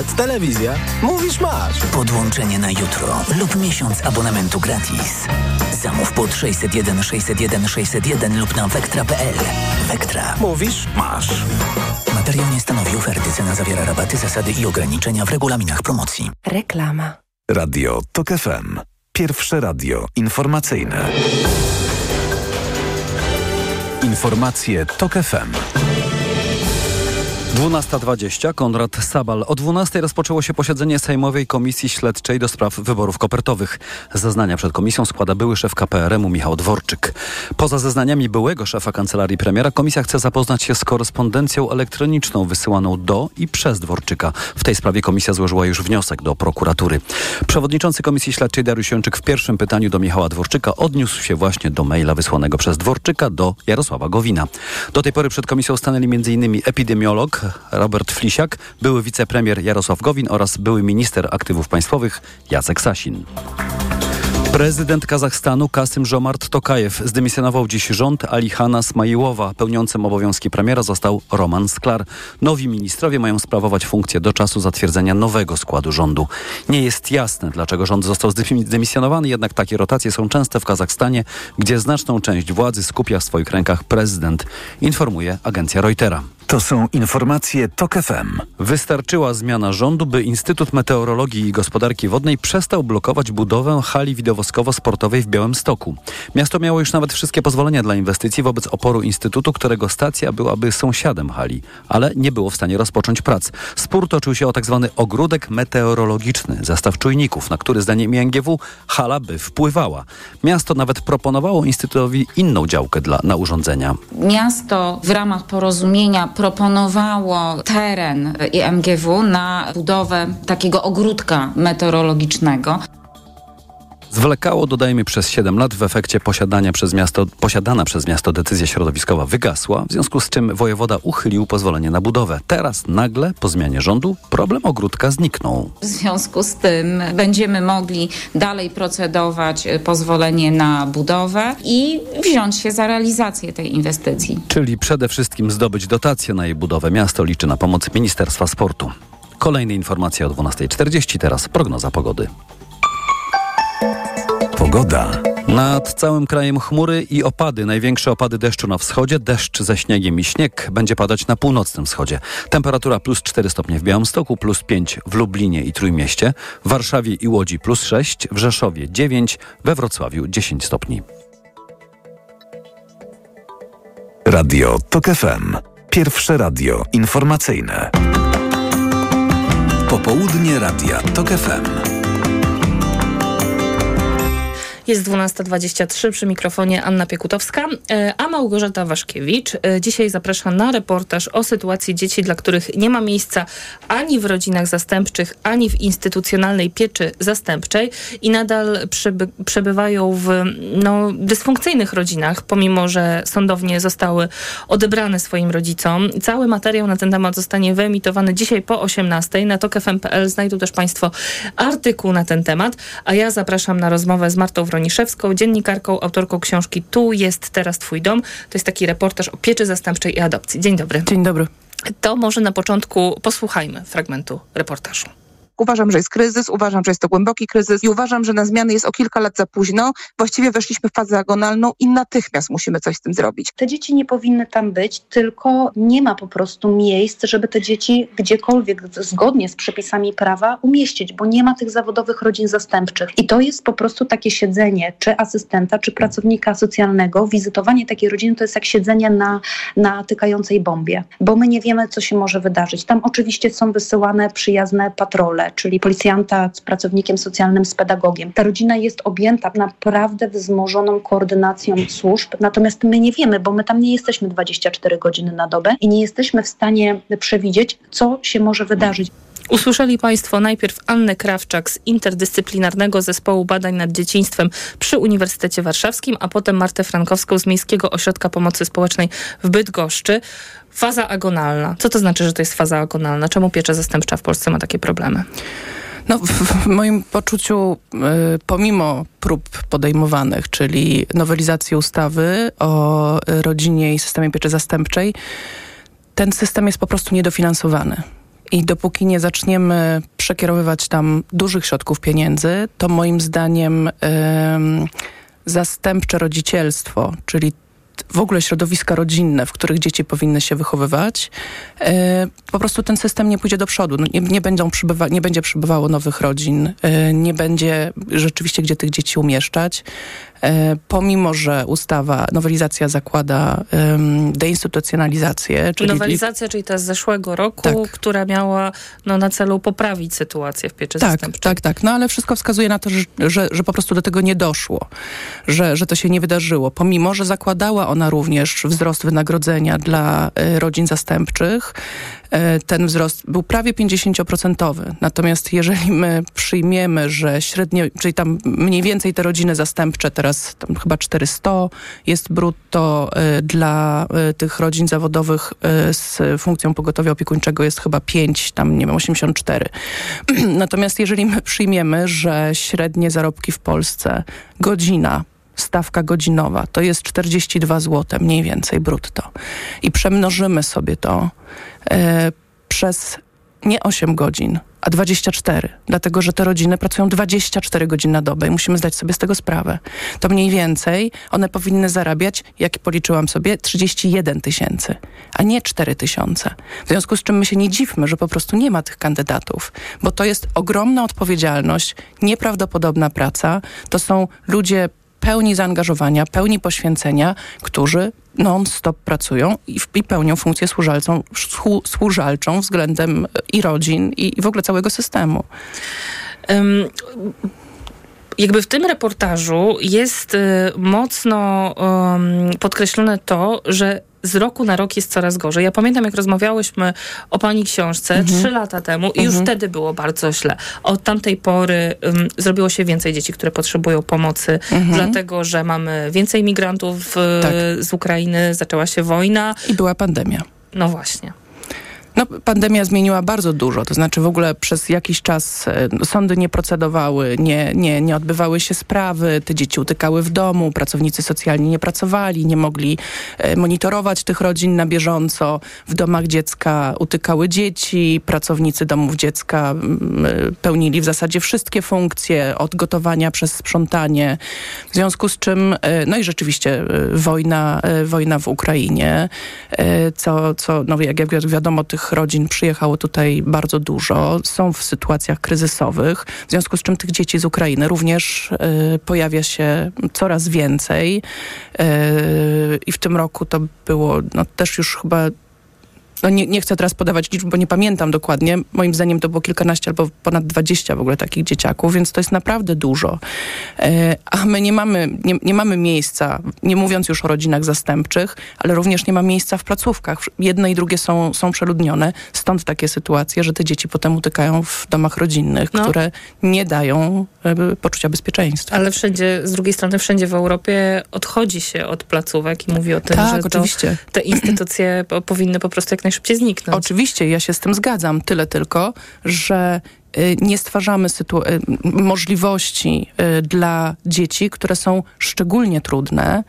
internet, telewizja. Mówisz masz. Podłączenie na jutro lub miesiąc abonamentu gratis. Zamów pod 601 601 601 lub na wektra.pl. Wektra. Mówisz masz. Materiał nie stanowi oferty. Cena zawiera rabaty, zasady i ograniczenia w regulaminach promocji. Reklama. Radio TOK FM. Pierwsze radio informacyjne. Informacje TOK FM. 12.20 Konrad Sabal. O 12.00 rozpoczęło się posiedzenie Sejmowej Komisji Śledczej do spraw wyborów kopertowych. Zeznania przed komisją składa były szef KPRM-u Michał Dworczyk. Poza zeznaniami byłego szefa kancelarii premiera komisja chce zapoznać się z korespondencją elektroniczną wysyłaną do i przez Dworczyka. W tej sprawie komisja złożyła już wniosek do prokuratury. Przewodniczący Komisji Śledczej Dariusz Jączyk w pierwszym pytaniu do Michała Dworczyka odniósł się właśnie do maila wysłanego przez Dworczyka do Jarosława Gowina. Do tej pory przed komisją stanęli m.in. epidemiolog Robert Flisiak, były wicepremier Jarosław Gowin oraz były minister aktywów państwowych Jacek Sasin. Prezydent Kazachstanu Kasym Żomart Tokajew zdymisjonował dziś rząd Alihana Smajiłowa. Pełniącym obowiązki premiera został Roman Sklar. Nowi ministrowie mają sprawować funkcję do czasu zatwierdzenia nowego składu rządu. Nie jest jasne, dlaczego rząd został zdymisjonowany, jednak takie rotacje są częste w Kazachstanie, gdzie znaczną część władzy skupia w swoich rękach prezydent, informuje agencja Reutera. To są informacje TOK FM. Wystarczyła zmiana rządu, by Instytut Meteorologii i Gospodarki Wodnej przestał blokować budowę hali widowiskowo-sportowej w Białymstoku. Miasto miało już nawet wszystkie pozwolenia dla inwestycji wobec oporu Instytutu, którego stacja byłaby sąsiadem hali, ale nie było w stanie rozpocząć prac. Spór toczył się o tzw. Tak ogródek meteorologiczny, zestaw czujników, na który zdaniem INGW hala by wpływała. Miasto nawet proponowało Instytutowi inną działkę dla, na urządzenia. Miasto w ramach porozumienia proponowało teren IMGW na budowę takiego ogródka meteorologicznego. Zwlekało, dodajmy, przez 7 lat. W efekcie posiadania przez miasto, posiadana przez miasto decyzja środowiskowa wygasła, w związku z czym wojewoda uchylił pozwolenie na budowę. Teraz nagle, po zmianie rządu, problem ogródka zniknął. W związku z tym będziemy mogli dalej procedować pozwolenie na budowę i wziąć się za realizację tej inwestycji. Czyli przede wszystkim zdobyć dotacje na jej budowę. Miasto liczy na pomoc Ministerstwa Sportu. Kolejne informacje o 12.40, teraz prognoza pogody. Pogoda. Nad całym krajem chmury i opady. Największe opady deszczu na wschodzie, deszcz ze śniegiem i śnieg będzie padać na północnym wschodzie. Temperatura plus 4 stopnie w Białymstoku, plus 5 w Lublinie i Trójmieście, w Warszawie i Łodzi plus 6, w Rzeszowie 9, we Wrocławiu 10 stopni. Radio TOK FM. Pierwsze radio informacyjne. Popołudnie Radia TOK FM. Jest 12.23 przy mikrofonie Anna Piekutowska, e, a Małgorzata Waszkiewicz e, dzisiaj zaprasza na reportaż o sytuacji dzieci, dla których nie ma miejsca ani w rodzinach zastępczych, ani w instytucjonalnej pieczy zastępczej i nadal przeby przebywają w no, dysfunkcyjnych rodzinach, pomimo że sądownie zostały odebrane swoim rodzicom. Cały materiał na ten temat zostanie wyemitowany dzisiaj po 18. Na tokfm.pl znajdą też Państwo artykuł na ten temat, a ja zapraszam na rozmowę z Martą Wroń Broniszewską, dziennikarką, autorką książki Tu jest teraz Twój dom. To jest taki reportaż o pieczy zastępczej i adopcji. Dzień dobry. Dzień dobry. To może na początku posłuchajmy fragmentu reportażu. Uważam, że jest kryzys, uważam, że jest to głęboki kryzys i uważam, że na zmiany jest o kilka lat za późno. Właściwie weszliśmy w fazę agonalną i natychmiast musimy coś z tym zrobić. Te dzieci nie powinny tam być, tylko nie ma po prostu miejsc, żeby te dzieci gdziekolwiek zgodnie z przepisami prawa umieścić, bo nie ma tych zawodowych rodzin zastępczych. I to jest po prostu takie siedzenie, czy asystenta, czy pracownika socjalnego, wizytowanie takiej rodziny to jest jak siedzenie na, na tykającej bombie, bo my nie wiemy, co się może wydarzyć. Tam oczywiście są wysyłane przyjazne patrole, czyli policjanta z pracownikiem socjalnym, z pedagogiem. Ta rodzina jest objęta naprawdę wzmożoną koordynacją służb, natomiast my nie wiemy, bo my tam nie jesteśmy 24 godziny na dobę i nie jesteśmy w stanie przewidzieć, co się może wydarzyć. Usłyszeli Państwo najpierw Annę Krawczak z Interdyscyplinarnego Zespołu Badań nad Dzieciństwem przy Uniwersytecie Warszawskim, a potem Martę Frankowską z Miejskiego Ośrodka Pomocy Społecznej w Bydgoszczy. Faza agonalna. Co to znaczy, że to jest faza agonalna? Czemu piecza zastępcza w Polsce ma takie problemy? No, w moim poczuciu, y, pomimo prób podejmowanych, czyli nowelizacji ustawy o rodzinie i systemie pieczy zastępczej, ten system jest po prostu niedofinansowany. I dopóki nie zaczniemy przekierowywać tam dużych środków pieniędzy, to moim zdaniem ym, zastępcze rodzicielstwo, czyli w ogóle środowiska rodzinne, w których dzieci powinny się wychowywać, e, po prostu ten system nie pójdzie do przodu. No nie, nie, będą przybywa, nie będzie przybywało nowych rodzin, e, nie będzie rzeczywiście gdzie tych dzieci umieszczać. E, pomimo, że ustawa, nowelizacja zakłada um, deinstytucjonalizację. Czyli... Nowelizacja, czyli ta z zeszłego roku, tak. która miała no, na celu poprawić sytuację w pieczy tak, zastępczej. Tak, tak, no ale wszystko wskazuje na to, że, że, że po prostu do tego nie doszło, że, że to się nie wydarzyło. Pomimo, że zakładała ona również wzrost wynagrodzenia dla y, rodzin zastępczych, E, ten wzrost był prawie 50%. Natomiast jeżeli my przyjmiemy, że średnio, czyli tam mniej więcej te rodziny zastępcze, teraz tam chyba 400 jest brutto e, dla e, tych rodzin zawodowych z funkcją pogotowia opiekuńczego jest chyba 5, tam nie wiem, 84. Natomiast jeżeli my przyjmiemy, że średnie zarobki w Polsce godzina stawka godzinowa to jest 42 zł mniej więcej brutto i przemnożymy sobie to e, przez nie 8 godzin, a 24, dlatego że te rodziny pracują 24 godziny na dobę i musimy zdać sobie z tego sprawę. To mniej więcej one powinny zarabiać, jak policzyłam sobie, 31 tysięcy, a nie 4 tysiące. W związku z czym my się nie dziwmy, że po prostu nie ma tych kandydatów, bo to jest ogromna odpowiedzialność, nieprawdopodobna praca. To są ludzie pełni zaangażowania, pełni poświęcenia, którzy non-stop pracują i, i, pełnią funkcję służalcą, służalczą względem i rodzin, i, i w ogóle całego systemu. Um, jakby w tym reportażu jest y, mocno um, podkreślone to, że z roku na rok jest coraz gorzej. Ja pamiętam, jak rozmawiałyśmy o pani książce mhm. trzy lata temu i już mhm. wtedy było bardzo źle. Od tamtej pory um, zrobiło się więcej dzieci, które potrzebują pomocy, mhm. dlatego, że mamy więcej migrantów tak. z Ukrainy, zaczęła się wojna. I była pandemia. No właśnie. No, pandemia zmieniła bardzo dużo, to znaczy w ogóle przez jakiś czas e, sądy nie procedowały, nie, nie, nie odbywały się sprawy, te dzieci utykały w domu, pracownicy socjalni nie pracowali, nie mogli e, monitorować tych rodzin na bieżąco. W domach dziecka utykały dzieci, pracownicy domów dziecka e, pełnili w zasadzie wszystkie funkcje, od gotowania przez sprzątanie. W związku z czym, no i rzeczywiście wojna, wojna w Ukrainie, co, co no jak, jak wiadomo, tych rodzin przyjechało tutaj bardzo dużo, są w sytuacjach kryzysowych, w związku z czym tych dzieci z Ukrainy również y, pojawia się coraz więcej y, i w tym roku to było no, też już chyba no nie, nie chcę teraz podawać liczb, bo nie pamiętam dokładnie. Moim zdaniem to było kilkanaście albo ponad dwadzieścia w ogóle takich dzieciaków, więc to jest naprawdę dużo. E, a my nie mamy, nie, nie mamy miejsca, nie mówiąc już o rodzinach zastępczych, ale również nie ma miejsca w placówkach. Jedne i drugie są, są przeludnione. Stąd takie sytuacje, że te dzieci potem utykają w domach rodzinnych, no. które nie dają e, poczucia bezpieczeństwa. Ale wszędzie, z drugiej strony wszędzie w Europie odchodzi się od placówek i mówi o tym, tak, że oczywiście. te instytucje powinny po prostu jak najszybciej zniknąć. Oczywiście, ja się z tym zgadzam. Tyle tylko, że y, nie stwarzamy y, możliwości y, dla dzieci, które są szczególnie trudne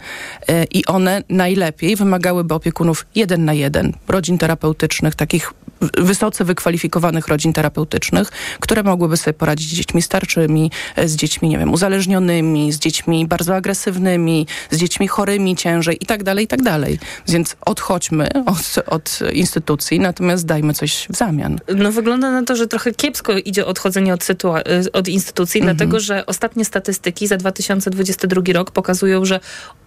i one najlepiej wymagałyby opiekunów jeden na jeden, rodzin terapeutycznych, takich wysoce wykwalifikowanych rodzin terapeutycznych, które mogłyby sobie poradzić z dziećmi starczymi, e, z dziećmi, nie wiem, uzależnionymi, z dziećmi bardzo agresywnymi, z dziećmi chorymi ciężej i tak dalej, i tak dalej. Więc odchodźmy od, od instytucji, natomiast dajmy coś w zamian. No wygląda na to, że trochę kiepsko idzie odchodzenie od, od instytucji, mhm. dlatego że ostatnie statystyki za 2022 rok pokazują, że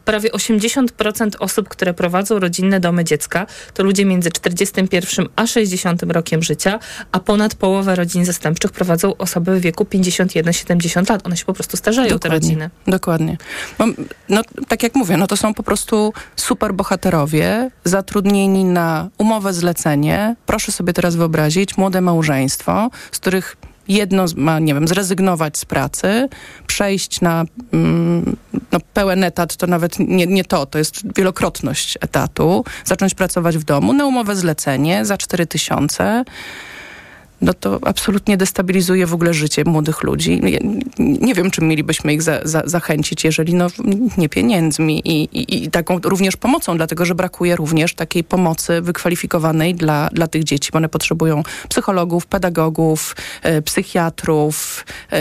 prawie 80% osób, które prowadzą rodzinne domy dziecka, to ludzie między 41 a 60 rokiem życia, a ponad połowę rodzin zastępczych prowadzą osoby w wieku 51-70 lat. One się po prostu starzeją, dokładnie, te rodziny. Dokładnie. No, no, tak jak mówię, no to są po prostu super bohaterowie, zatrudnieni na umowę zlecenie. Proszę sobie teraz wyobrazić młode małżeństwo, z których jedno ma, nie wiem, zrezygnować z pracy, przejść na mm, no, pełen etat, to nawet nie, nie to, to jest wielokrotność etatu, zacząć pracować w domu na umowę zlecenie za 4 tysiące no to absolutnie destabilizuje w ogóle życie młodych ludzi. Ja nie wiem, czym mielibyśmy ich za, za, zachęcić, jeżeli no, nie pieniędzmi i, i, i, taką również pomocą, dlatego że brakuje również takiej pomocy wykwalifikowanej dla, dla tych dzieci, one potrzebują psychologów, pedagogów, e, psychiatrów, e,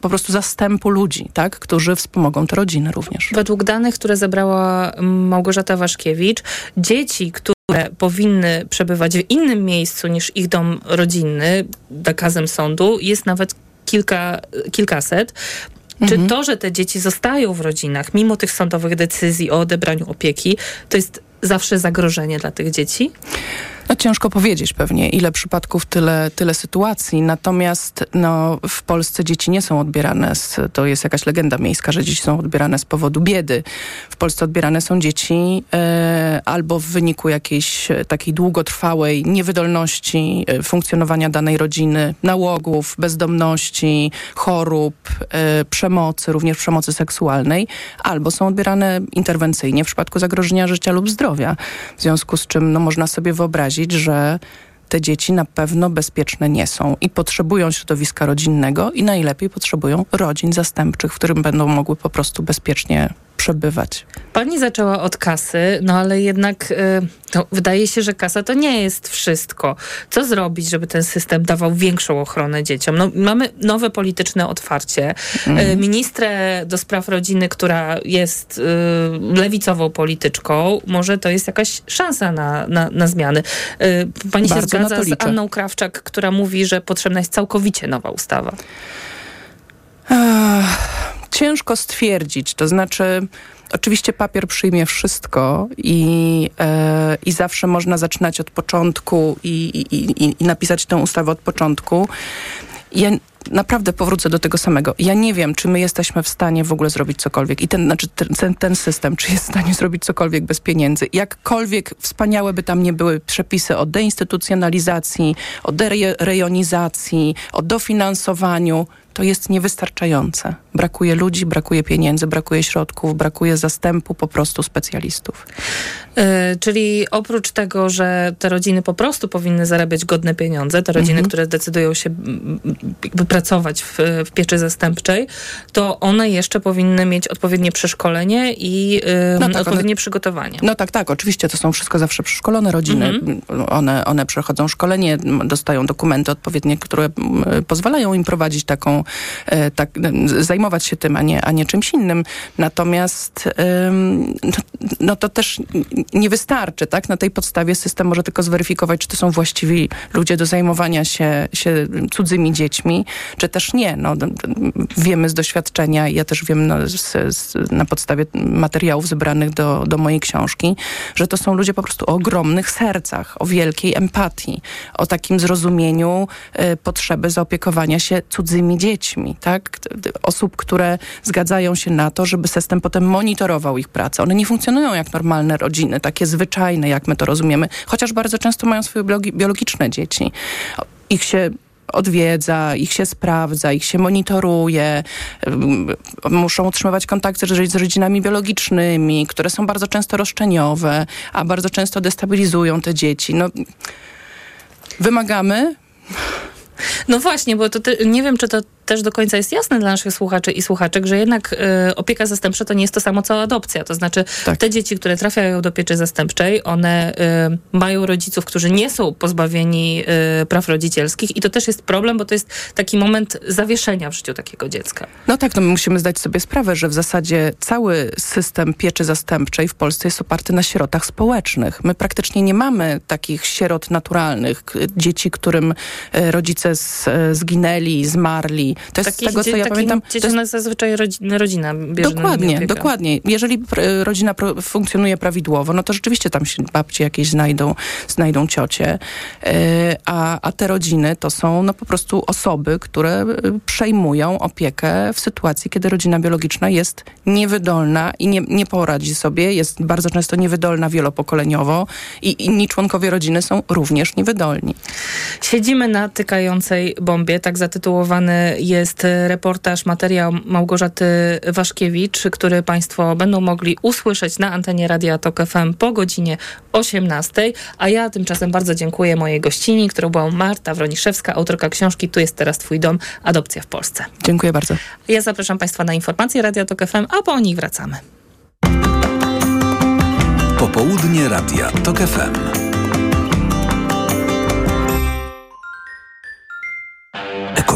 po prostu zastępu ludzi, tak, którzy wspomogą te rodziny również. Według danych, które zebrała Małgorzata Waszkiewicz, dzieci, które powinny przebywać w innym miejscu niż ich dom rodzinny, nakazem sądu, jest nawet kilka, kilkaset. Mhm. Czy to, że te dzieci zostają w rodzinach, mimo tych sądowych decyzji o odebraniu opieki, to jest zawsze zagrożenie dla tych dzieci? No ciężko powiedzieć pewnie, ile przypadków, tyle, tyle sytuacji. Natomiast no, w Polsce dzieci nie są odbierane, z, to jest jakaś legenda miejska, że dzieci są odbierane z powodu biedy. W Polsce odbierane są dzieci e, albo w wyniku jakiejś e, takiej długotrwałej niewydolności e, funkcjonowania danej rodziny, nałogów, bezdomności, chorób, e, przemocy, również przemocy seksualnej, albo są odbierane interwencyjnie w przypadku zagrożenia życia lub zdrowia. W związku z czym no, można sobie wyobrazić, że te dzieci na pewno bezpieczne nie są i potrzebują środowiska rodzinnego i najlepiej potrzebują rodzin zastępczych, w którym będą mogły po prostu bezpiecznie przebywać. Pani zaczęła od kasy, no ale jednak y, wydaje się, że kasa to nie jest wszystko. Co zrobić, żeby ten system dawał większą ochronę dzieciom? No, mamy nowe polityczne otwarcie. Mm. Ministrę do spraw rodziny, która jest y, lewicową polityczką, może to jest jakaś szansa na, na, na zmiany. Y, pani Bardzo się zgadza z Anną Krawczak, która mówi, że potrzebna jest całkowicie nowa ustawa. Ciężko stwierdzić, to znaczy oczywiście papier przyjmie wszystko i, e, i zawsze można zaczynać od początku i, i, i, napisać tę ustawę od początku. Ja naprawdę powrócę do tego samego. Ja nie wiem, czy my jesteśmy w stanie w ogóle zrobić cokolwiek. I ten, znaczy ten, ten system, czy jest w stanie zrobić cokolwiek bez pieniędzy. Jakkolwiek wspaniałe by tam nie były przepisy o deinstytucjonalizacji, o derejonizacji, o dofinansowaniu, to jest niewystarczające. Brakuje ludzi, brakuje pieniędzy, brakuje środków, brakuje zastępu po prostu specjalistów. Yy, czyli oprócz tego, że te rodziny po prostu powinny zarabiać godne pieniądze, te rodziny, mhm. które decydują się pracować w, w, pieczy zastępczej, to one jeszcze powinny mieć odpowiednie przeszkolenie i yy, no tak, odpowiednie one, przygotowanie. No tak, tak. Oczywiście to są wszystko zawsze przeszkolone rodziny. Mhm. One, one przechodzą szkolenie, dostają dokumenty odpowiednie, które pozwalają im prowadzić taką E, tak, zajmować się tym, a nie, a nie czymś innym. Natomiast no, no to też nie wystarczy, tak? Na tej podstawie system może tylko zweryfikować, czy to są właściwi ludzie do zajmowania się, się cudzymi dziećmi, czy też nie. No, wiemy z doświadczenia, ja też wiem no, z, z, na podstawie materiałów zebranych do, do mojej książki, że to są ludzie po prostu o ogromnych sercach, o wielkiej empatii, o takim zrozumieniu y, potrzeby zaopiekowania się cudzymi dziećmi dziećmi, tak? Osób, które zgadzają się na to, żeby system potem monitorował ich pracę. One nie funkcjonują jak normalne rodziny, takie zwyczajne, jak my to rozumiemy, chociaż bardzo często mają swoje biologiczne dzieci. Ich się odwiedza, ich się sprawdza, ich się monitoruje, muszą utrzymywać kontakty z rodzinami biologicznymi, które są bardzo często roszczeniowe, a bardzo często destabilizują te dzieci. No, wymagamy no właśnie, bo to te, nie wiem, czy to też do końca jest jasne dla naszych słuchaczy i słuchaczek, że jednak y, opieka zastępcza to nie jest to samo co adopcja. To znaczy tak. te dzieci, które trafiają do pieczy zastępczej, one y, mają rodziców, którzy nie są pozbawieni y, praw rodzicielskich i to też jest problem, bo to jest taki moment zawieszenia w życiu takiego dziecka. No tak, no my musimy zdać sobie sprawę, że w zasadzie cały system pieczy zastępczej w Polsce jest oparty na sierotach społecznych. My praktycznie nie mamy takich sierot naturalnych, dzieci, którym rodzice z, zginęli, zmarli, to jest z tego, co ja pamiętam... Dzieci jest... zazwyczaj rodzina, rodzina bierze Dokładnie, dokładnie. Jeżeli rodzina funkcjonuje prawidłowo, no to rzeczywiście tam się babci jakieś znajdą, znajdą ciocie, e, a, a te rodziny to są no po prostu osoby, które e, przejmują opiekę w sytuacji, kiedy rodzina biologiczna jest niewydolna i nie, nie poradzi sobie, jest bardzo często niewydolna wielopokoleniowo i inni członkowie rodziny są również niewydolni. Siedzimy na tykającej bombie, tak zatytułowany jest reportaż, materiał Małgorzaty Waszkiewicz, który Państwo będą mogli usłyszeć na antenie Radia Tok FM po godzinie 18. A ja tymczasem bardzo dziękuję mojej gościni, którą była Marta Wroniszewska, autorka książki Tu jest teraz Twój dom, adopcja w Polsce. Dziękuję bardzo. Ja zapraszam Państwa na informacje Radia Tok FM, a po nich wracamy. Popołudnie Radia TOK FM.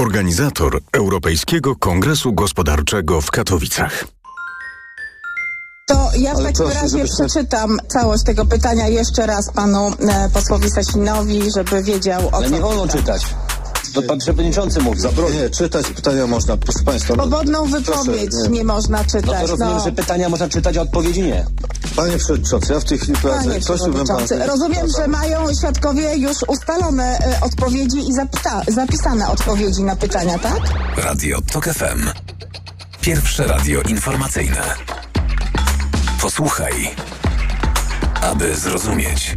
organizator Europejskiego Kongresu Gospodarczego w Katowicach. To ja w Ale takim proszę, razie przeczytam całość tego pytania jeszcze raz panu e, posłowi Sasinowi, żeby wiedział o Ale co nie wolno pyta. czytać. To pan przewodniczący mówi. Nie, czytać pytania można, proszę państwa. no, Swobodną proszę, wypowiedź nie można No czytać. to rozumiem, że pytania można czytać, a odpowiedzi nie. Panie przewodniczący, ja w tej chwili Panie przewodniczący, rozumiem, że mają świadkowie już ustalone e, odpowiedzi i zapisane odpowiedzi na pytania, tak? Radio TOK FM. Pierwsze radio informacyjne. Posłuchaj, aby zrozumieć.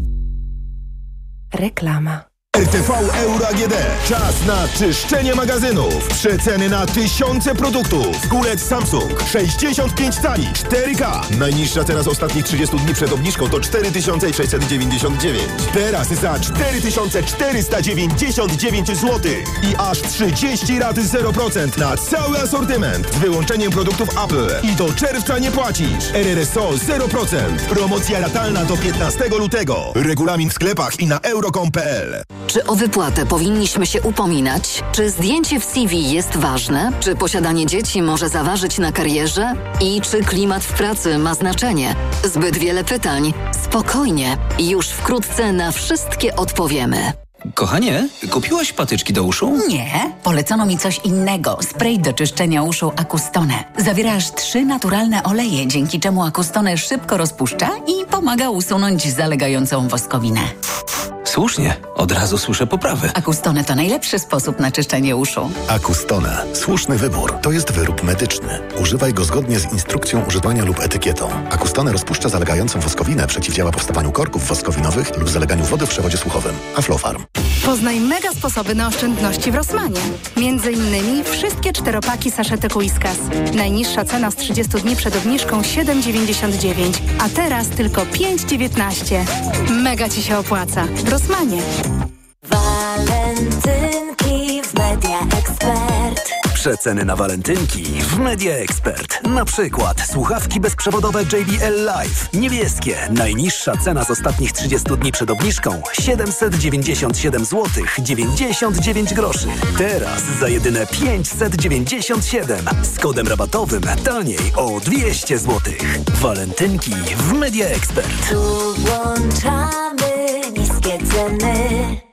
Reklama. RTV Euro AGD. Czas na czyszczenie magazynów. Przeceny na tysiące produktów. Kulec Samsung 65 cali 4K. Najniższa cena z ostatnich 30 dni przed obniżką to 4699. Teraz za 4499 zł. I aż 30 rat 0% na cały asortyment. Z wyłączeniem produktów Apple. I do czerwca nie płacisz. RRSO 0%. Promocja ratalna do 15 lutego. Regulamin w sklepach i na euro.com.pl. Czy o wypłatę powinniśmy się upominać? Czy zdjęcie w CV jest ważne? Czy posiadanie dzieci może zaważyć na karierze? I czy klimat w pracy ma znaczenie? Zbyt wiele pytań. Spokojnie. Już wkrótce na wszystkie odpowiemy. Kochanie, kupiłaś patyczki do uszu? Nie, polecono mi coś innego. Spray do czyszczenia uszu Acustone. Zawiera aż trzy naturalne oleje, dzięki czemu Acustone szybko rozpuszcza i pomaga usunąć zalegającą woskowinę. Słusznie, od razu słyszę poprawy. Acustone to najlepszy sposób na czyszczenie uszu. Acustone. Słuszny wybór. To jest wyrób medyczny. Używaj go zgodnie z instrukcją używania lub etykietą. Acustone rozpuszcza zalegającą woskowinę, przeciwdziała powstawaniu korków woskowinowych lub zaleganiu wody w przewodzie słuchowym. Aflofarm. Poznaj mega sposoby na oszczędności w Rosmanie. Między innymi wszystkie czteropaki saszetek Whiskas. Najniższa cena z 30 dni przed obniżką 7,99, a teraz tylko 5,19. Mega Ci się opłaca. W Rosmanie. Expert. Przeceny na walentynki w Media Expert. Na przykład słuchawki bezprzewodowe JBL Live. Niebieskie. Najniższa cena z ostatnich 30 dni przed obniżką 797 zł 99 groszy. Teraz za jedyne 597. Z kodem rabatowym taniej o 200 zł. Walentynki w Media Expert. Tu włączamy niskie ceny.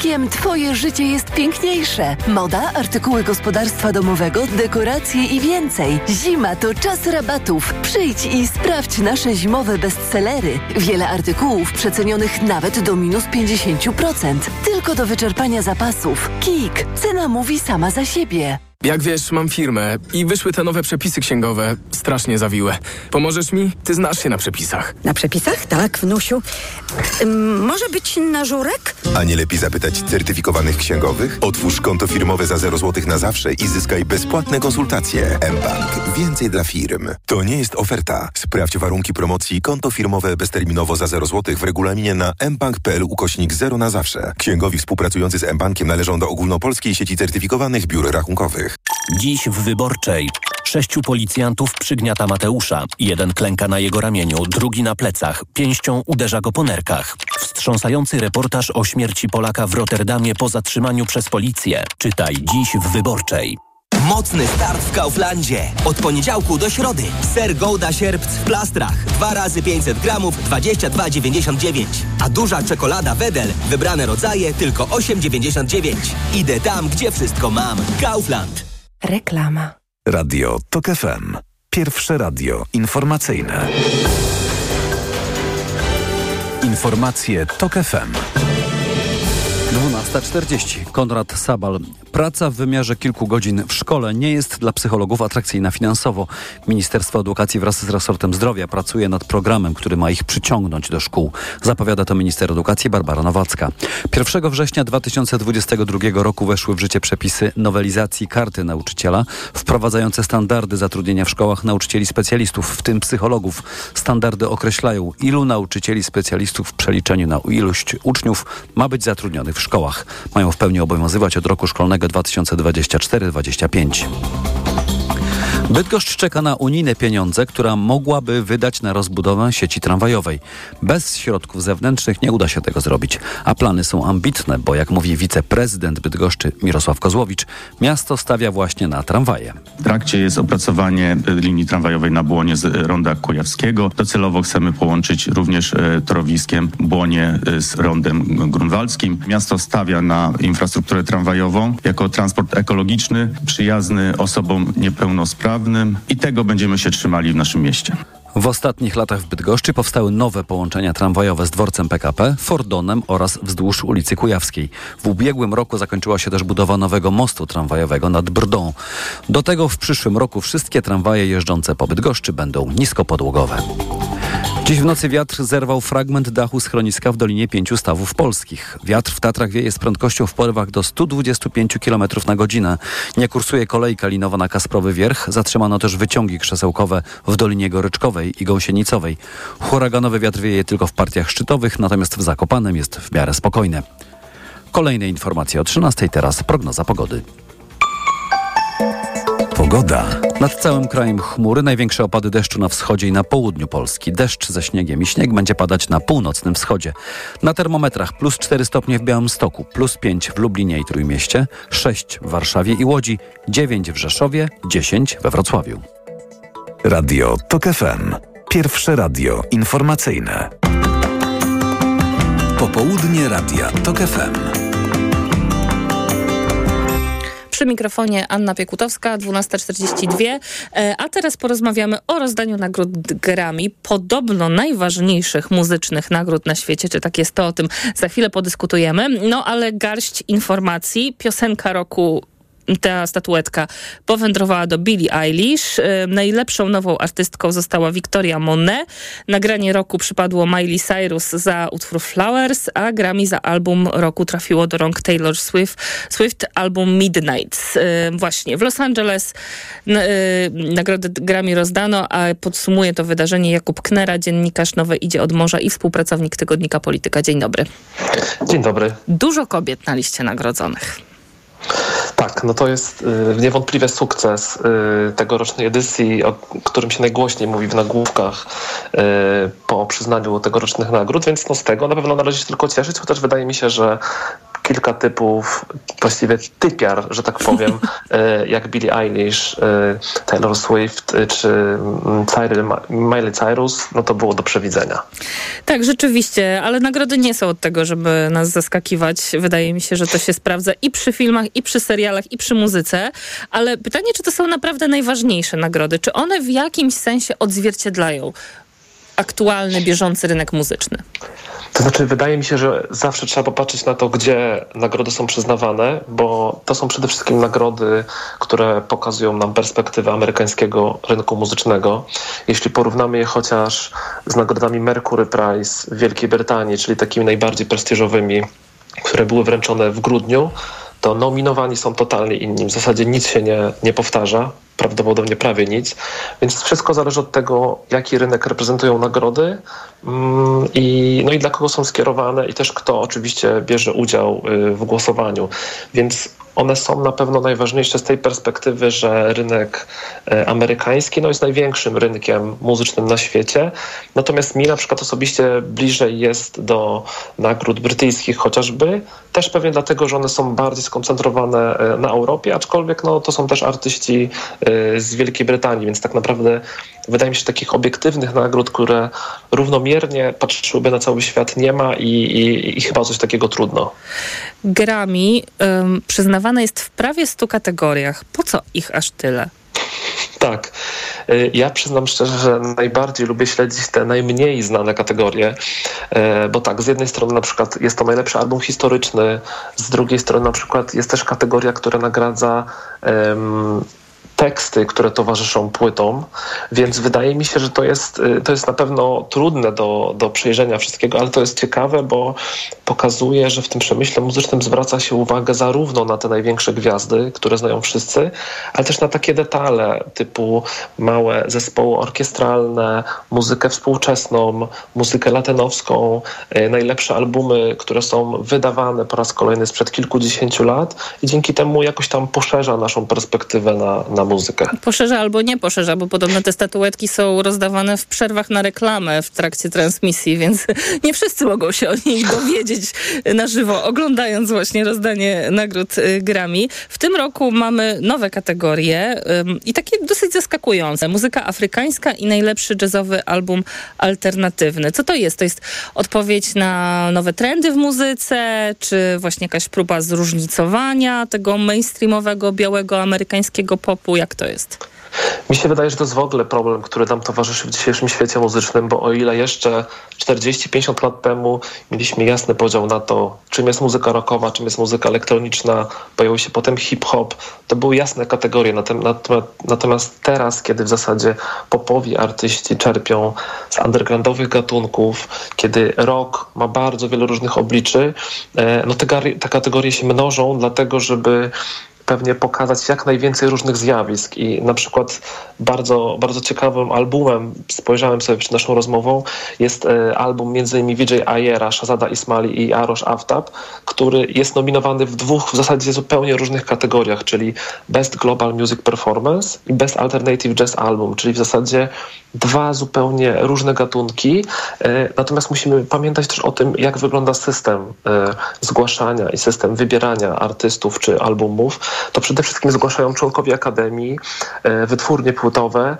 Kikiem Twoje życie jest piękniejsze. Moda, artykuły gospodarstwa domowego, dekoracje i więcej. Zima to czas rabatów. Przyjdź i sprawdź nasze zimowe bestsellery. Wiele artykułów przecenionych nawet do minus 50%. Tylko do wyczerpania zapasów. Kik. Cena mówi sama za siebie. Jak wiesz, mam firmę i wyszły te nowe przepisy księgowe, strasznie zawiłe. Pomożesz mi? Ty znasz się na przepisach. Na przepisach? Tak, wnusiu. Ym, może być na żurek? A nie lepiej zapytać certyfikowanych księgowych? Otwórz konto firmowe za 0 zł na zawsze i zyskaj bezpłatne konsultacje. mBank. Więcej dla firm. To nie jest oferta. Sprawdź warunki promocji konto firmowe bezterminowo za 0 zł w regulaminie na mbank.pl ukośnik 0 na zawsze. Księgowi współpracujący z mBankiem należą do ogólnopolskiej sieci certyfikowanych biur rachunkowych. Dziś w Wyborczej. Sześciu policjantów przygniata Mateusza. Jeden klęka na jego ramieniu, drugi na plecach. Pięścią uderza go po nerkach. Wstrząsający reportaż o śmierci Polaka w Rotterdamie po zatrzymaniu przez policję. Czytaj dziś w Wyborczej. Mocny start w Kauflandzie. Od poniedziałku do środy. Ser Gouda sierpc w plastrach. Dwa razy 500 gramów, 22,99. A duża czekolada Wedel. Wybrane rodzaje, tylko 8,99. Idę tam, gdzie wszystko mam. Kaufland. Reklama. Radio TOK FM. Pierwsze radio informacyjne. Informacje TOK FM. 12.40. Konrad Sabal. Praca w wymiarze kilku godzin w szkole nie jest dla psychologów atrakcyjna finansowo. Ministerstwo Edukacji wraz z resortem zdrowia pracuje nad programem, który ma ich przyciągnąć do szkół. Zapowiada to minister edukacji Barbara Nowacka. 1 września 2022 roku weszły w życie przepisy nowelizacji karty nauczyciela, wprowadzające standardy zatrudnienia w szkołach nauczycieli specjalistów, w tym psychologów. Standardy określają, ilu nauczycieli specjalistów w przeliczeniu na ilość uczniów ma być zatrudnionych w szkołach. Mają w pełni obowiązywać od roku szkolnego 2024-2025. Bydgoszcz czeka na unijne pieniądze, która mogłaby wydać na rozbudowę sieci tramwajowej. Bez środków zewnętrznych nie uda się tego zrobić, a plany są ambitne, bo jak mówi wiceprezydent Bydgoszczy Mirosław Kozłowicz, miasto stawia właśnie na tramwaje. W trakcie jest opracowanie linii tramwajowej na Błonie z Ronda Kujawskiego. Docelowo chcemy połączyć również e, torowiskiem Błonie e, z Rondem Grunwaldzkim. Miasto stawia na infrastrukturę tramwajową jako transport ekologiczny, przyjazny osobom niepełnosprawnym i tego będziemy się trzymali w naszym mieście. W ostatnich latach w Bydgoszczy powstały nowe połączenia tramwajowe z dworcem PKP, Fordonem oraz wzdłuż ulicy Kujawskiej. W ubiegłym roku zakończyła się też budowa nowego mostu tramwajowego nad Brdą. Do tego w przyszłym roku wszystkie tramwaje jeżdżące po Bydgoszczy będą niskopodłogowe. Dziś w nocy wiatr zerwał fragment dachu schroniska w Dolinie Pięciu Stawów Polskich. Wiatr w Tatrach wieje z prędkością w porywach do 125 km na godzinę. Nie kursuje kolejka linowa na Kasprowy Wierch. Zatrzymano też wyciągi krzesełkowe w Dolinie Goryczkowej i Gąsienicowej. Huraganowy wiatr wieje tylko w partiach szczytowych, natomiast w Zakopanem jest w miarę spokojne. Kolejne informacje o 13. Teraz prognoza pogody. Pogoda. Nad całym krajem chmury, największe opady deszczu na wschodzie i na południu Polski. Deszcz ze śniegiem i śnieg będzie padać na północnym wschodzie. Na termometrach plus 4 stopnie w Białymstoku, plus 5 w Lublinie i Trójmieście, 6 w Warszawie i Łodzi, 9 w Rzeszowie, 10 we Wrocławiu. Radio TOK FM. Pierwsze radio informacyjne. Popołudnie Radia TOK FM. Przy mikrofonie Anna Piekutowska, 12.42. E, A teraz porozmawiamy o rozdaniu nagród Grammy. Podobno najważniejszych muzycznych nagród na świecie. Czy tak jest, to o tym za chwilę podyskutujemy. No ale garść informacji. Piosenka roku ta statuetka powędrowała do Billie Eilish. E, Najlepszą nową artystką została Victoria Monet. Nagranie roku przypadło Miley Cyrus za utwór Flowers, a Grammy za album roku trafiło do rąk Taylor Swift, Swift album Midnight. E, Właśnie w Los Angeles e, nagrodę Grammy rozdano, a podsumuje to wydarzenie Jakub Knera, dziennikarz Nowe Idzie od Morza i współpracownik tygodnika Polityka. Dzień dobry. Dzień dobry. Dużo kobiet na liście nagrodzonych. Tak, no to jest y, niewątpliwie sukces y, tegorocznej edycji, o którym się najgłośniej mówi w nagłówkach y, po przyznaniu tegorocznych nagród, więc no z tego na pewno należy się tylko cieszyć, chociaż wydaje mi się, że kilka typów, właściwie typiar, że tak powiem, y, jak Billie Eilish, y, Taylor Swift y, czy mm, Miley Cyrus, no to było do przewidzenia. Tak, rzeczywiście, ale nagrody nie są od tego, żeby nas zaskakiwać. Wydaje mi się, że to się sprawdza i przy filmach, i przy serialach, i przy muzyce. Ale pytanie, czy to są naprawdę najważniejsze nagrody? Czy one w jakimś sensie odzwierciedlają aktualny, bieżący rynek muzyczny? To znaczy, wydaje mi się, że zawsze trzeba popatrzeć na to, gdzie nagrody są przyznawane, bo to są przede wszystkim nagrody, które pokazują nam perspektywę amerykańskiego rynku muzycznego. Jeśli porównamy je chociaż z nagrodami Mercury Prize w Wielkiej Brytanii, czyli takimi najbardziej prestiżowymi, które były wręczone w grudniu, to nominowani są totalnie inni. W zasadzie nic się nie, nie powtarza, prawdopodobnie prawie nic. Więc wszystko zależy od tego, jaki rynek reprezentują nagrody mm, i, no i dla kogo są skierowane i też kto oczywiście bierze udział y, w głosowaniu. Więc one są na pewno najważniejsze z tej perspektywy, że rynek e, amerykański no, jest największym rynkiem muzycznym na świecie. Natomiast mi na przykład osobiście bliżej jest do nagród brytyjskich chociażby, też pewnie dlatego, że one są bardziej skoncentrowane e, na Europie, aczkolwiek no, to są też artyści e, z Wielkiej Brytanii, więc tak naprawdę wydaje mi się, takich obiektywnych nagród, które równomiernie patrzyłyby na cały świat nie ma i, i, i chyba coś takiego trudno. Grammy um, przyznawane jest w prawie 100 kategoriach. Po co ich aż tyle? Tak. Y, ja przyznam szczerze, że najbardziej lubię śledzić te najmniej znane kategorie, y, bo tak, z jednej strony na przykład jest to najlepszy album historyczny, z drugiej strony na przykład jest też kategoria, która nagradza um, teksty, które towarzyszą płytom, więc wydaje mi się, że to jest, y, to jest na pewno trudne do, do przejrzenia wszystkiego, ale to jest ciekawe, bo pokazuje, że w tym przemyśle muzycznym zwraca się uwagę zarówno na te największe gwiazdy, które znają wszyscy, ale też na takie detale typu małe zespoły orkiestralne, muzykę współczesną, muzykę latenowską, y, najlepsze albumy, które są wydawane po raz kolejny sprzed kilkudziesięciu lat i dzięki temu jakoś tam poszerza naszą perspektywę na, na muzykę. Poszerza albo nie poszerza, bo podobno te statuetki są rozdawane w przerwach na reklamę w trakcie transmisji, więc nie wszyscy mogą się o nich dowiedzieć na żywo, oglądając właśnie rozdanie nagród y, Grammy. W tym roku mamy nowe kategorie i takie dosyć zaskakujące. Muzyka afrykańska i najlepszy jazzowy album alternatywny. Co to jest? To jest odpowiedź na nowe trendy w muzyce, czy właśnie jakaś próba zróżnicowania tego mainstreamowego, białego, amerykańskiego popu? Jak to jest? Mi się wydaje, że to jest w ogóle problem, który nam towarzyszy w dzisiejszym świecie muzycznym, bo o ile jeszcze 40-50 lat temu mieliśmy jasny podział na to, czym jest muzyka rockowa, czym jest muzyka elektroniczna, pojawił się potem hip-hop, to były jasne kategorie. Natomiast teraz, kiedy w zasadzie popowi artyści czerpią z undergroundowych gatunków, kiedy rock ma bardzo wiele różnych obliczy, e, no te, te kategorie się mnożą, dlatego żeby pewnie pokazać jak najwięcej różnych zjawisk. I na przykład bardzo, bardzo ciekawym albumem, spojrzałem sobie przed naszą rozmową, jest e, album innymi Vijay Ayera, Shazada Ismaili i Arosh Aftab, który jest nominowany w dwóch w zasadzie zupełnie różnych kategoriach, czyli Best Global Music Performance i Best Alternative Jazz Album, czyli w zasadzie dwa zupełnie różne gatunki. E, natomiast musimy pamiętać też o tym, jak wygląda system e, zgłaszania i system wybierania artystów czy albumów. To przede wszystkim zgłaszają członkowie Akademii, e, wytwórnie płytowe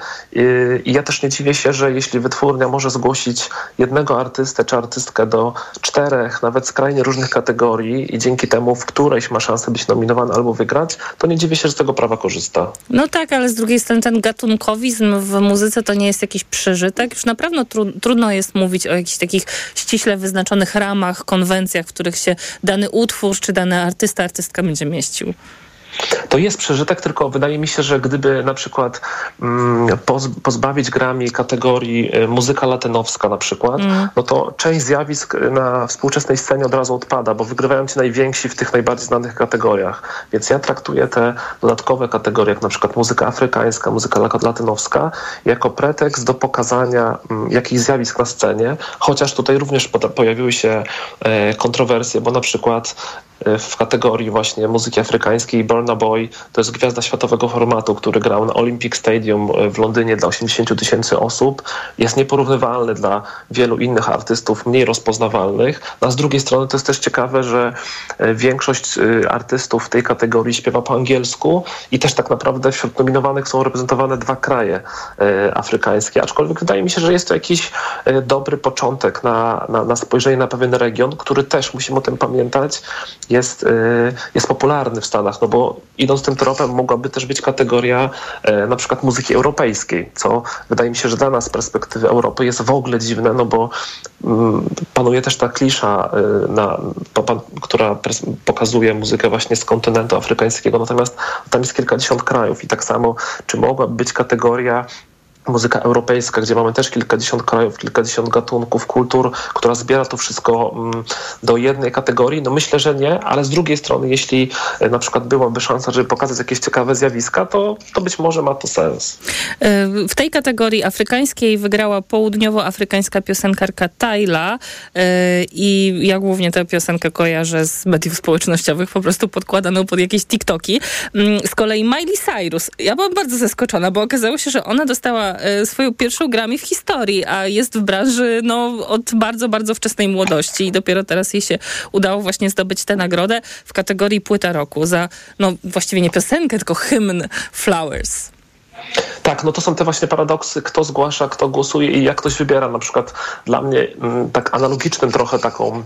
i ja też nie dziwię się, że jeśli wytwórnia może zgłosić jednego artystę czy artystkę do czterech, nawet skrajnie różnych kategorii i dzięki temu w którejś ma szansę być nominowany albo wygrać, to nie dziwię się, że z tego prawa korzysta. No tak, ale z drugiej strony ten gatunkowizm w muzyce to nie jest jest jakiś przeżytek. Już naprawdę tru trudno jest mówić o jakichś takich ściśle wyznaczonych ramach, konwencjach, w których się dany utwór czy dany artysta, artystka będzie mieścił. To jest przeżytek, tylko wydaje mi się, że gdyby na przykład mm, pozbawić Grammy kategorii y, muzyka latenowska na przykład, mm. no to część zjawisk na współczesnej scenie od razu odpada, bo wygrywają ci najwięksi w tych najbardziej znanych kategoriach. Więc ja traktuję te dodatkowe kategorie, jak na przykład muzyka afrykańska, muzyka latenowska, jako pretekst do pokazania mm, jakichś zjawisk na scenie, chociaż tutaj również pojawiły się e, kontrowersje, bo na przykład w kategorii właśnie muzyki afrykańskiej Burna Boy to jest gwiazda światowego formatu, który grał na Olympic Stadium w Londynie dla 80 tysięcy osób. Jest nieporównywalny dla wielu innych artystów, mniej rozpoznawalnych. No, a z drugiej strony to jest też ciekawe, że e, większość artystów w tej kategorii śpiewa po angielsku i też tak naprawdę wśród nominowanych są reprezentowane dwa kraje afrykańskie. Aczkolwiek wydaje mi się, że jest to jakiś dobry początek na, na, na spojrzenie na pewien region, który też, musimy o tym pamiętać, jest, jest popularny w Stanach, no bo idąc tym tropem mogłaby też być kategoria e, na przykład muzyki europejskiej, co wydaje mi się, że dla nas z perspektywy Europy jest w ogóle dziwne, no bo mm, panuje też ta klisza, e, na, która pokazuje muzykę właśnie z kontynentu afrykańskiego, natomiast tam jest kilkadziesiąt krajów i tak samo, czy mogłaby być kategoria muzyka europejska, gdzie mamy też kilkadziesiąt krajów, kilkadziesiąt gatunków, kultur, która zbiera to wszystko mm, do jednej kategorii? No myślę, że nie, ale z drugiej strony, jeśli e, na przykład byłaby szansa, żeby pokazać jakieś ciekawe zjawiska, to, to być może ma to sens. E, W tej kategorii afrykańskiej wygrała południowoafrykańska piosenkarka Tyla e, i ja głównie tę piosenkę kojarzę z mediów społecznościowych, po prostu podkładaną pod jakieś TikToki. Mm, Z kolei Miley Cyrus, ja byłam bardzo zaskoczona, bo okazało się, że ona dostała swoją pierwszą Grammy w historii, a jest w branży no, od bardzo, bardzo wczesnej młodości i dopiero teraz jej się udało właśnie zdobyć tę nagrodę w kategorii płyta roku za, no właściwie nie piosenkę, tylko hymn Flowers. Tak, no to są te właśnie paradoksy, kto zgłasza, kto głosuje i jak ktoś wybiera. Na przykład dla mnie mm, tak analogicznym trochę taką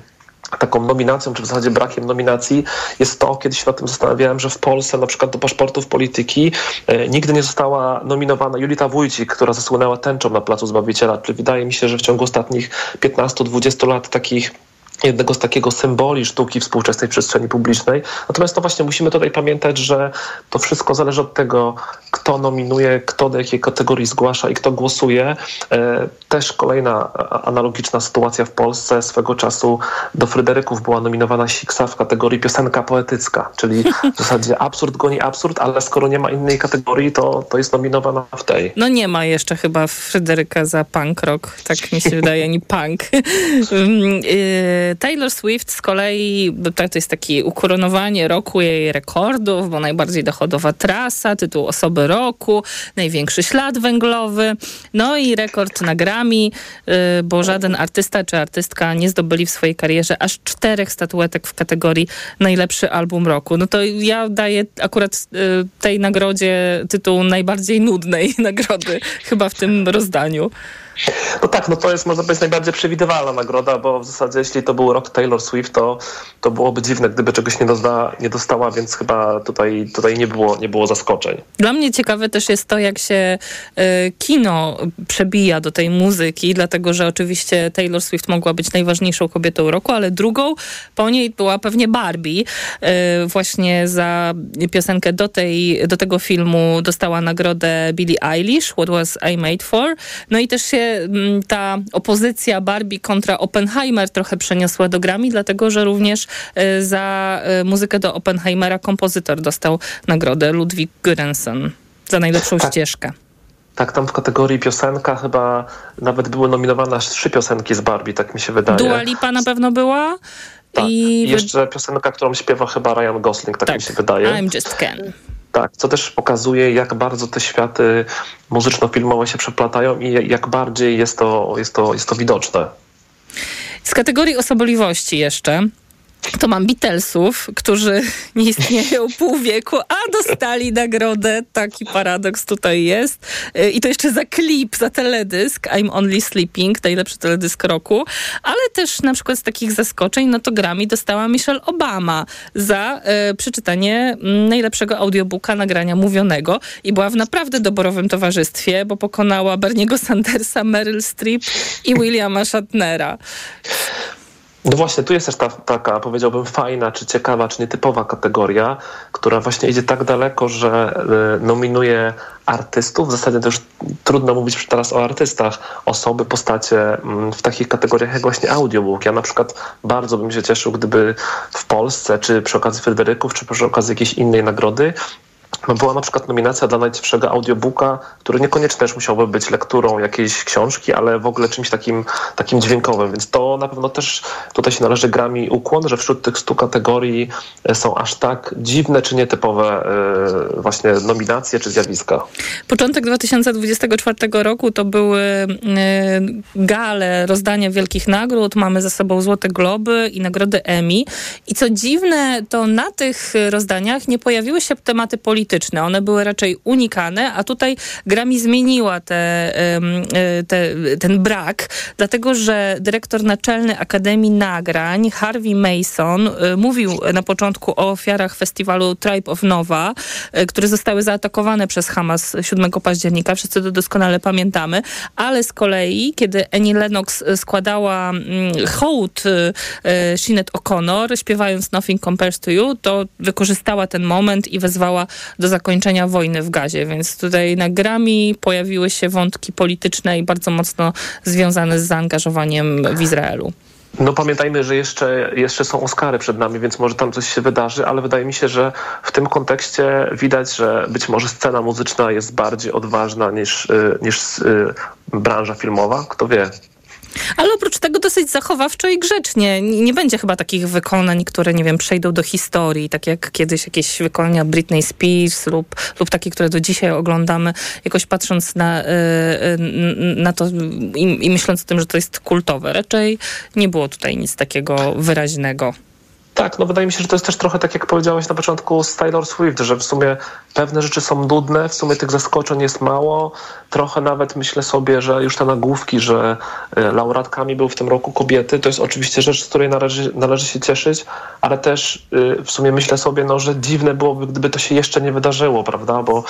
taką nominacją, czy w zasadzie brakiem nominacji jest to, kiedy się nad tym zastanawiałem, że w Polsce na przykład do paszportów polityki e, nigdy nie została nominowana Julita Wójcik, która zasłynęła tęczą na Placu Zbawiciela. Czyli wydaje mi się, że w ciągu ostatnich 15-20 lat takich jednego z takiego symboli sztuki współczesnej przestrzeni publicznej. Natomiast to właśnie musimy tutaj pamiętać, że to wszystko zależy od tego, kto nominuje, kto do jakiej kategorii zgłasza i kto głosuje. E, Też kolejna analogiczna sytuacja w Polsce. Swego czasu do Fryderyków była nominowana Siksa w kategorii piosenka poetycka, czyli w zasadzie absurd goni absurd, ale skoro nie ma innej kategorii, to, to jest nominowana w tej. No nie ma jeszcze chyba Fryderyka za punk rock, tak mi się wydaje, ani punk. Taylor Swift z kolei, to to jest takie ukoronowanie roku jej rekordów, bo najbardziej dochodowa trasa, tytuł osoby roku, największy ślad węglowy, no i rekord na Grammy, y, bo żaden artysta czy artystka nie zdobyli w swojej karierze aż czterech statuetek w kategorii najlepszy album roku. No to ja daję akurat y, tej nagrodzie tytuł najbardziej nudnej nagrody chyba w tym rozdaniu. No tak, no to jest można powiedzieć najbardziej przewidywalna nagroda, bo w zasadzie jeśli to był rok Taylor Swift, to, to byłoby dziwne, gdyby czegoś nie, nie dostała, więc chyba tutaj, tutaj nie, było, nie było zaskoczeń. Dla mnie ciekawe też jest to, jak się y, kino przebija do tej muzyki, dlatego że oczywiście Taylor Swift mogła być najważniejszą kobietą roku, ale drugą po niej była pewnie Barbie. Y, właśnie za piosenkę do, tej, do tego filmu dostała nagrodę Billie Eilish, What Was I Made For. No i też się mm, ta opozycja Barbie kontra Oppenheimer trochę przeniosła do Grammy, dlatego że również y, za y, muzykę do Oppenheimera kompozytor dostał nagrodę Ludwig Göransson za najlepszą ścieżkę. Tak, tam w kategorii piosenka chyba nawet były nominowane aż trzy piosenki z Barbie, tak mi się wydaje. Dua Lipa na pewno była. Tak. I jeszcze piosenka, którą śpiewa chyba Ryan Gosling, tak, mi się wydaje. I'm Just Ken. Tak, co też pokazuje, jak bardzo te światy muzyczno-filmowe się przeplatają i jak bardziej jest to, jest to, jest to widoczne. Z kategorii osobliwości jeszcze. To mam Beatlesów, którzy nie istnieją pół wieku, a dostali nagrodę. Taki paradoks tutaj jest. Y, I to jeszcze za klip, za teledysk I'm Only Sleeping, najlepszy teledysk roku. Ale też na przykład z takich zaskoczeń, no to Grammy dostała Michelle Obama za y, przeczytanie mm, najlepszego audiobooka nagrania mówionego. I była w naprawdę doborowym towarzystwie, bo pokonała Berniego Sandersa, Meryl Streep i Williama Shatnera. No właśnie, tu jest też ta, taka, powiedziałbym, fajna, czy ciekawa, czy nietypowa kategoria, która właśnie idzie tak daleko, że y, nominuje artystów. W zasadzie już trudno mówić teraz o artystach, osoby, postacie mm, w takich kategoriach jak właśnie audiobook. Ja na przykład bardzo bym się cieszył, gdyby w Polsce, czy przy okazji Fryderyków, czy przy okazji jakiejś innej nagrody, no była na przykład nominacja dla najciekawszego audiobooka, który niekoniecznie też musiałby być lekturą jakiejś książki, ale w ogóle czymś takim, takim dźwiękowym. Więc to na pewno też tutaj się należy Grammy ukłon, że wśród tych stu kategorii e, są aż tak dziwne czy nietypowe e, właśnie nominacje czy zjawiska. Początek 2024 roku to były e, gale rozdania wielkich nagród. Mamy za sobą Złote Globy i nagrody Emmy. I co dziwne, to na tych rozdaniach nie pojawiły się tematy polityczne. One były raczej unikane, a tutaj Grammy zmieniła te, e, te, ten brak, dlatego że dyrektor naczelny Akademii Nagrań, Harvey Mason, e, mówił na początku o ofiarach festiwalu Tribe of Nova, e, które zostały zaatakowane przez Hamas 7 października. Wszyscy to doskonale pamiętamy. Ale z kolei, kiedy Annie Lennox składała mm, hołd Sinead O'Connor, śpiewając Nothing Compares to You, to wykorzystała ten moment i wezwała do zakończenia wojny w Gazie, więc tutaj na Grammy pojawiły się wątki polityczne i bardzo mocno związane z zaangażowaniem w Izraelu. No pamiętajmy, że jeszcze, jeszcze są Oscary przed nami, więc może tam coś się wydarzy, ale wydaje mi się, że w tym kontekście widać, że być może scena muzyczna jest bardziej odważna niż, y, niż y, branża filmowa. Kto wie? Ale oprócz tego dosyć zachowawczo i grzecznie. Nie będzie chyba takich wykonań, które, nie wiem, przejdą do historii, tak jak kiedyś jakieś wykonania Britney Spears lub, lub takie, które do dzisiaj oglądamy, jakoś patrząc na, y, y, na to i, i myśląc o tym, że to jest kultowe. Raczej nie było tutaj nic takiego wyraźnego. Tak, no wydaje mi się, że to jest też trochę tak, jak powiedziałeś na początku z Taylor Swift, że w sumie pewne rzeczy są nudne, w sumie tych zaskoczeń jest mało. Trochę nawet myślę sobie, że już te nagłówki, że e, laureatkami był w tym roku kobiety, to jest oczywiście rzecz, z której należy, należy się cieszyć, ale też e, w sumie myślę sobie, no, że dziwne byłoby, gdyby to się jeszcze nie wydarzyło, prawda? Bo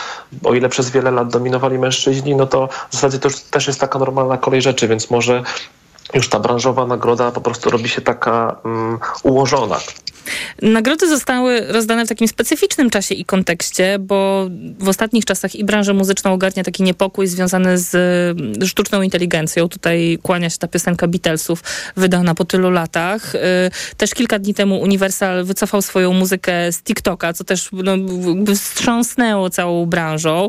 o ile przez wiele lat dominowali mężczyźni, no to w zasadzie to już też jest taka normalna kolej rzeczy, więc może już ta branżowa nagroda po prostu robi się taka um, ułożona. Nagrody zostały rozdane w takim specyficznym czasie i kontekście, bo w ostatnich czasach i branżę muzyczną ogarnia taki niepokój związany z sztuczną inteligencją. Tutaj kłania się ta piosenka Beatlesów, wydana po tylu latach. Y, też kilka dni temu Universal wycofał swoją muzykę z TikToka, co też no, wstrząsnęło całą branżą.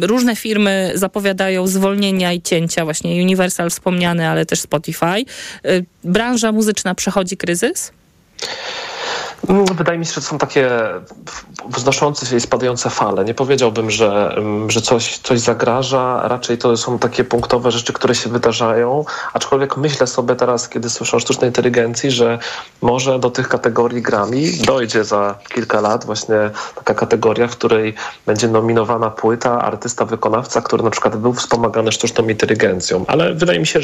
Y, różne firmy zapowiadają zwolnienia i cięcia, właśnie Universal wspomniany, ale też Spotify. Y, branża muzyczna przechodzi kryzys? Mm, wydaje mi się, że to są takie wznoszące się i spadające fale. Nie powiedziałbym, że, mm, że coś, coś zagraża, raczej to są takie punktowe rzeczy, które się wydarzają, aczkolwiek myślę sobie teraz, kiedy słyszę o sztucznej inteligencji, że może do tych kategorii grami dojdzie za kilka lat właśnie taka kategoria, w której będzie nominowana płyta, artysta, wykonawca, który na przykład był wspomagany sztuczną inteligencją. Ale wydaje mi się, że